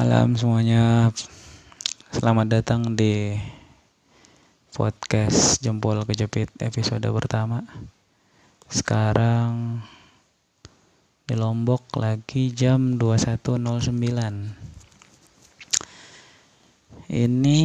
Malam semuanya. Selamat datang di Podcast Jempol Kejepit episode pertama. Sekarang Di Lombok lagi jam 21.09 Ini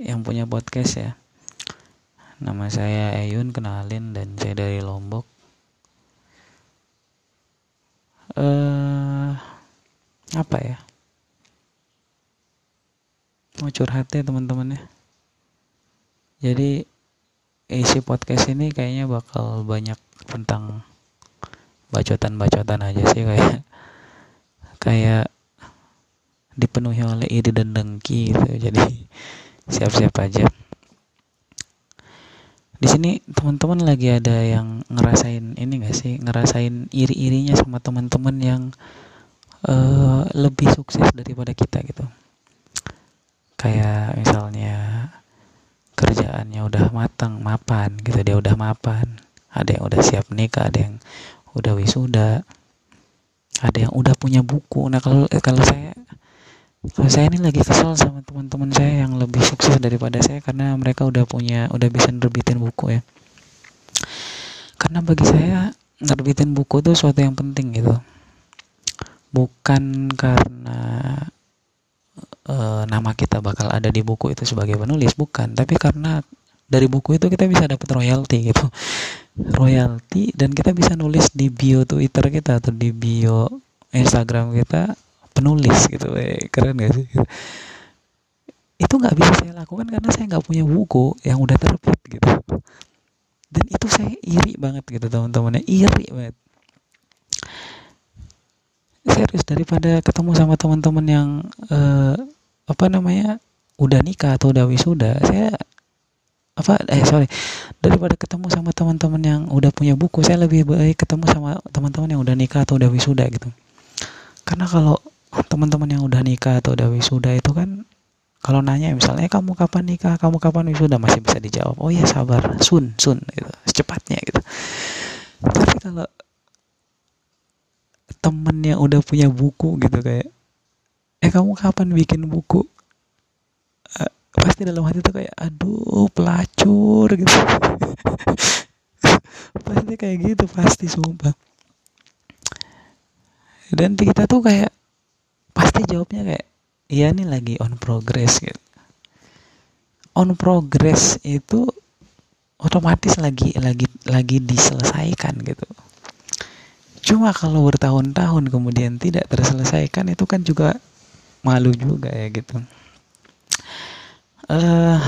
Yang punya podcast ya. Nama saya Ayun kenalin dan saya dari Lombok. Eh uh, apa ya mau curhat ya teman-teman ya. Jadi isi podcast ini kayaknya bakal banyak tentang bacotan-bacotan aja sih kayak kayak dipenuhi oleh ide dan dengki gitu. Jadi siap-siap aja. Di sini teman-teman lagi ada yang ngerasain ini gak sih? Ngerasain iri-irinya sama teman-teman yang uh, lebih sukses daripada kita gitu kayak misalnya kerjaannya udah matang mapan gitu dia udah mapan. Ada yang udah siap nikah ada yang udah wisuda ada yang udah punya buku. Nah kalau eh, kalau saya kalau saya ini lagi kesel sama teman-teman saya yang lebih sukses daripada saya karena mereka udah punya udah bisa nerbitin buku ya. Karena bagi saya nerbitin buku itu suatu yang penting gitu. Bukan karena nama kita bakal ada di buku itu sebagai penulis bukan. Tapi karena dari buku itu kita bisa dapat royalti gitu. Royalti dan kita bisa nulis di bio Twitter kita atau di bio Instagram kita penulis gitu eh, keren gak sih? Itu nggak bisa saya lakukan karena saya nggak punya buku yang udah terbit gitu. Dan itu saya iri banget gitu teman-temannya. Iri banget. Serius daripada ketemu sama teman-teman yang uh, apa namanya udah nikah atau udah wisuda saya apa eh sorry daripada ketemu sama teman-teman yang udah punya buku saya lebih baik ketemu sama teman-teman yang udah nikah atau udah wisuda gitu. Karena kalau teman-teman yang udah nikah atau udah wisuda itu kan kalau nanya misalnya eh, kamu kapan nikah? Kamu kapan wisuda? Masih bisa dijawab oh ya sabar sun sun gitu secepatnya gitu. Tapi kalau temen yang udah punya buku gitu kayak eh kamu kapan bikin buku? Uh, pasti dalam hati tuh kayak aduh pelacur gitu. Pasti kayak gitu pasti sumpah. Dan kita tuh kayak pasti jawabnya kayak iya nih lagi on progress gitu. On progress itu otomatis lagi lagi lagi diselesaikan gitu. Cuma kalau bertahun-tahun kemudian tidak terselesaikan itu kan juga malu juga ya gitu. Eh uh,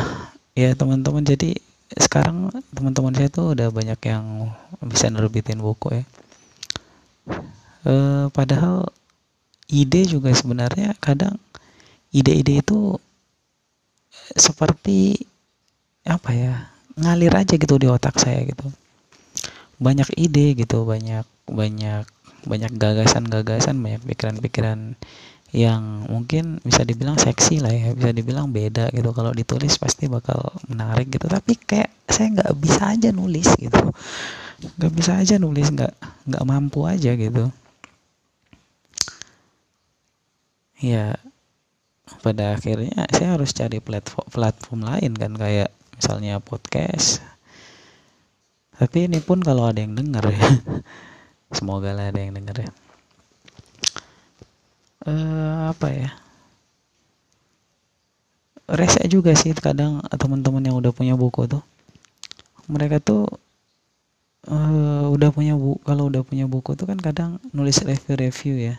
ya teman-teman jadi sekarang teman-teman saya tuh udah banyak yang bisa nerbitin buku ya. Uh, padahal ide juga sebenarnya kadang ide-ide itu seperti apa ya ngalir aja gitu di otak saya gitu banyak ide gitu banyak banyak banyak gagasan-gagasan banyak pikiran-pikiran yang mungkin bisa dibilang seksi lah ya bisa dibilang beda gitu. Kalau ditulis pasti bakal menarik gitu. Tapi kayak saya nggak bisa aja nulis gitu. Nggak bisa aja nulis nggak nggak mampu aja gitu. Ya pada akhirnya saya harus cari platform platform lain kan kayak misalnya podcast. Tapi ini pun kalau ada yang denger ya. Semoga lah ada yang denger ya uh, apa ya? Rese juga sih kadang teman-teman yang udah punya buku tuh. Mereka tuh uh, udah punya buku kalau udah punya buku tuh kan kadang nulis review-review ya.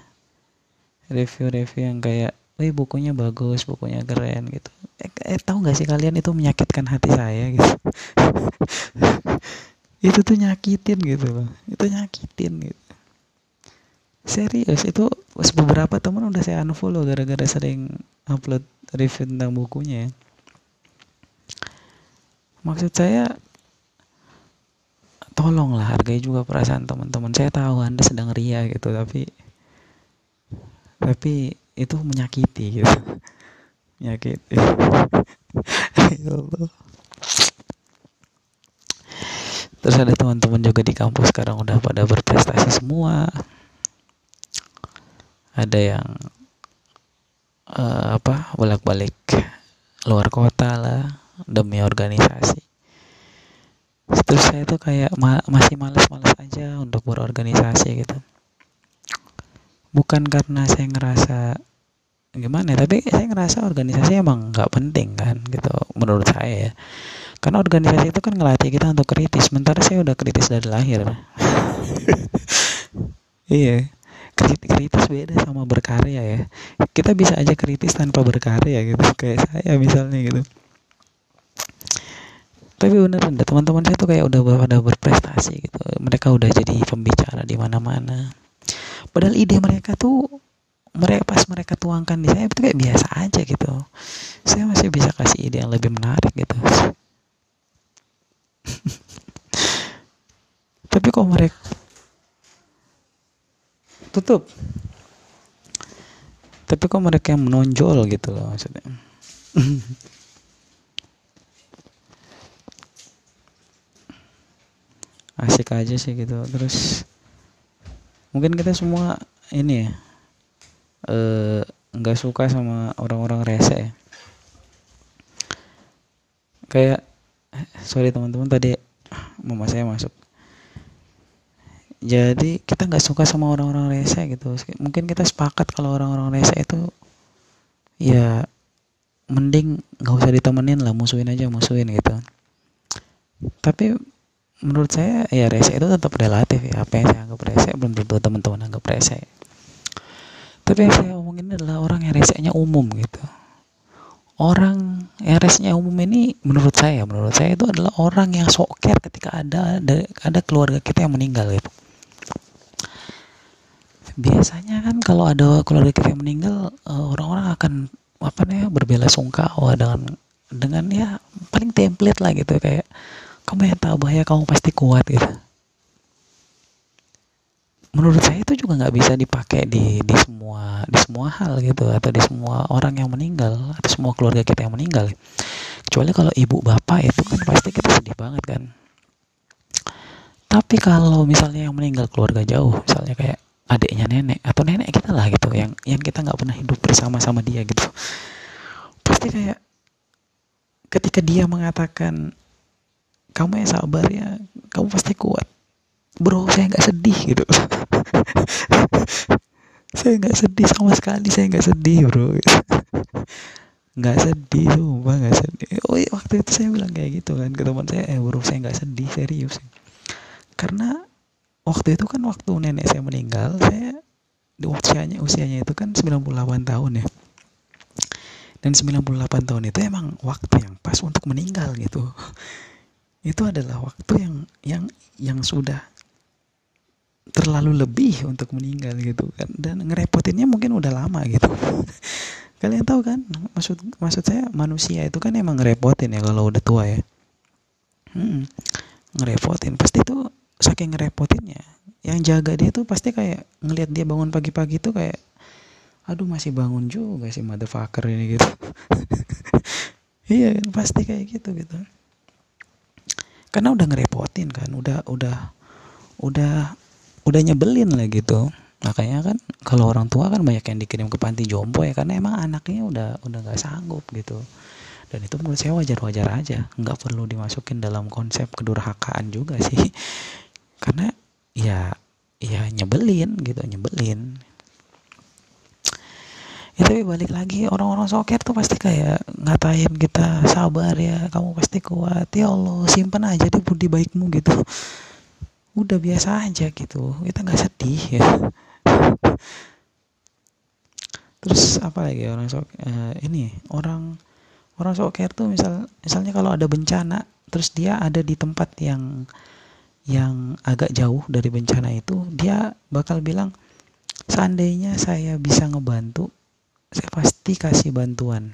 Review-review yang kayak Wih bukunya bagus, bukunya keren gitu. Eh, eh tahu nggak sih kalian itu menyakitkan hati saya gitu. itu tuh nyakitin gitu loh. Itu nyakitin gitu serius itu beberapa teman udah saya unfollow gara-gara sering upload review tentang bukunya maksud saya tolonglah hargai juga perasaan teman-teman saya tahu anda sedang ria gitu tapi tapi itu menyakiti gitu. Menyakiti. Ya Allah. Terus ada teman-teman juga di kampus sekarang udah pada berprestasi semua ada yang uh, apa bolak-balik luar kota lah demi organisasi. Terus saya tuh kayak ma masih males-males aja untuk berorganisasi gitu. Bukan karena saya ngerasa gimana ya, tapi saya ngerasa organisasi emang nggak penting kan gitu menurut saya ya. Karena organisasi itu kan ngelatih kita untuk kritis sementara saya udah kritis dari lahir. Iya kritis beda sama berkarya ya. Kita bisa aja kritis tanpa berkarya gitu. Kayak saya misalnya gitu. Tapi beneran teman-teman saya tuh kayak udah pada berprestasi gitu. Mereka udah jadi pembicara di mana-mana. Padahal ide mereka tuh mereka pas mereka tuangkan di saya itu kayak biasa aja gitu. Saya masih bisa kasih ide yang lebih menarik gitu. Tapi kok mereka tutup. Tapi kok mereka yang menonjol gitu loh maksudnya? Asik aja sih gitu. Terus mungkin kita semua ini ya eh, nggak uh, suka sama orang-orang rese ya. Kayak sorry teman-teman tadi mama saya masuk jadi kita nggak suka sama orang-orang rese gitu. Mungkin kita sepakat kalau orang-orang rese itu ya mending nggak usah ditemenin lah musuhin aja musuhin gitu. Tapi menurut saya ya rese itu tetap relatif ya. Apa yang saya anggap rese belum tentu teman-teman anggap rese. Tapi yang saya omongin adalah orang yang resenya umum gitu. Orang yang resenya umum ini menurut saya menurut saya itu adalah orang yang sok care ketika ada, ada keluarga kita yang meninggal gitu biasanya kan kalau ada keluarga kita yang meninggal eh, orang-orang akan apa nih berbela sungkawa dengan dengan ya paling template lah gitu. Kayak kamu yang tahu bahaya kamu pasti kuat gitu. Menurut saya itu juga nggak bisa dipakai di di semua di semua hal gitu atau di semua orang yang meninggal atau semua keluarga kita yang meninggal. Kecuali kalau ibu bapak itu kan pasti kita sedih banget kan. Tapi kalau misalnya yang meninggal keluarga jauh misalnya kayak adiknya nenek atau nenek kita lah gitu yang yang kita nggak pernah hidup bersama sama dia gitu. Pasti kayak ketika dia mengatakan kamu yang sabar ya kamu pasti kuat. Bro saya nggak sedih gitu. Saya nggak sedih sama sekali saya nggak sedih bro. Nggak sedih sumpah nggak sedih. Oh iya waktu itu saya bilang kayak gitu kan ke teman saya eh bro saya nggak sedih serius. Karena waktu itu kan waktu nenek saya meninggal saya di usianya usianya itu kan 98 tahun ya. Dan 98 tahun itu emang waktu yang pas untuk meninggal gitu. Itu adalah waktu yang yang yang sudah terlalu lebih untuk meninggal gitu kan. Dan ngerepotinnya mungkin udah lama gitu. Kalian tahu kan maksud maksud saya manusia itu kan emang ngerepotin ya kalau udah tua ya. Hmm, ngerepotin. Pasti itu saking ngerepotinnya yang jaga dia tuh pasti kayak ngelihat dia bangun pagi-pagi tuh kayak aduh masih bangun juga sih motherfucker ini gitu. Iya kan pasti kayak gitu gitu. Karena udah ngerepotin kan udah udah udah udah nyebelin lah gitu. Makanya kan kalau orang tua kan banyak yang dikirim ke panti jompo ya karena emang anaknya udah udah nggak sanggup gitu. Dan itu menurut saya wajar-wajar aja nggak perlu dimasukin dalam konsep kedurhakaan juga sih karena ya ya nyebelin gitu nyebelin. Ya tapi balik lagi orang-orang soker tuh pasti kayak ngatain kita sabar ya kamu pasti kuat. Ya Allah simpan aja deh budi baikmu gitu. Udah biasa aja gitu kita nggak sedih ya. Terus apa lagi orang sok uh, ini orang orang soker tuh misal misalnya kalau ada bencana terus dia ada di tempat yang yang agak jauh dari bencana itu dia bakal bilang seandainya saya bisa ngebantu saya pasti kasih bantuan.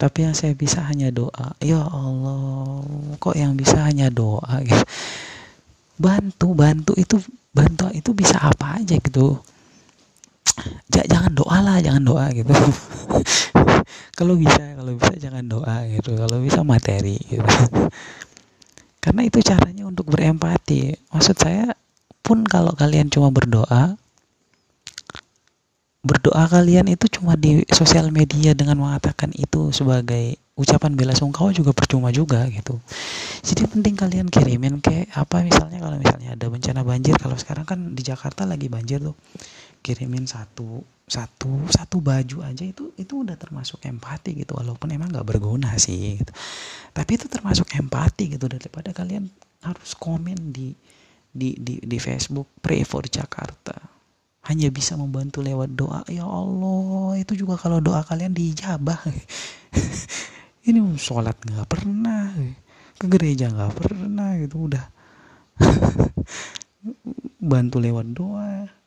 Tapi yang saya bisa hanya doa. Ya Allah kok yang bisa hanya doa gitu? Bantu bantu itu bantu itu bisa apa aja gitu? Jangan doa lah jangan doa gitu. Kalau bisa kalau bisa jangan doa gitu. Kalau bisa materi gitu karena itu caranya untuk berempati. Maksud saya pun kalau kalian cuma berdoa berdoa kalian itu cuma di sosial media dengan mengatakan itu sebagai ucapan bela sungkawa juga percuma juga gitu. Jadi penting kalian kirimin kayak apa misalnya kalau misalnya ada bencana banjir kalau sekarang kan di Jakarta lagi banjir tuh kirimin satu satu satu baju aja itu itu udah termasuk empati gitu walaupun emang nggak berguna sih gitu. tapi itu termasuk empati gitu daripada kalian harus komen di di di di Facebook pray for Jakarta. Hanya bisa membantu lewat doa. Ya Allah itu juga kalau doa kalian dijabah ini sholat nggak pernah ke gereja nggak pernah gitu. Udah. Bantu lewat doa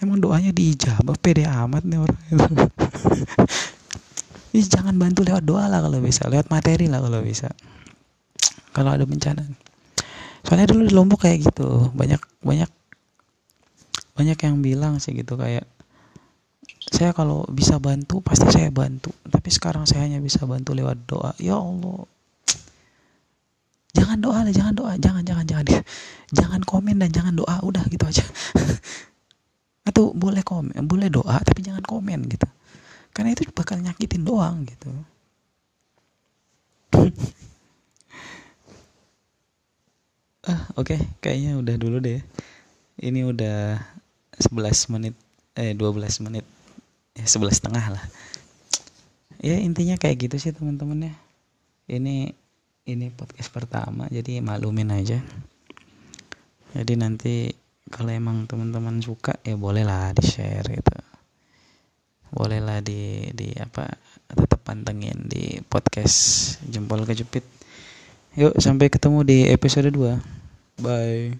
emang doanya dijabah pede amat nih orang itu jangan bantu lewat doa lah kalau bisa. Lewat materi lah kalau bisa. Kalau ada bencana. Soalnya dulu di Lombok kayak gitu. Banyak banyak banyak yang bilang sih gitu kayak saya kalau bisa bantu pasti saya bantu. Tapi sekarang saya hanya bisa bantu lewat doa. Ya Allah. Jangan doa lah jangan doa. Jangan jangan jangan. Jangan komen dan jangan doa. Udah gitu aja. Atau boleh komen boleh doa tapi jangan komen gitu. Karena itu bakal nyakitin doang gitu. Ah oke. Okay. kayaknya udah dulu deh. Ini udah 11 menit eh 12 menit ya 11 setengah lah. Ya intinya kayak gitu sih teman-teman ya. Ini ini podcast pertama jadi maklumin aja. Jadi nanti kalau emang teman-teman suka ya bolehlah di share gitu. Bolehlah di di apa tetap pantengin di podcast jempol kejepit. Yuk sampai ketemu di episode 2 bye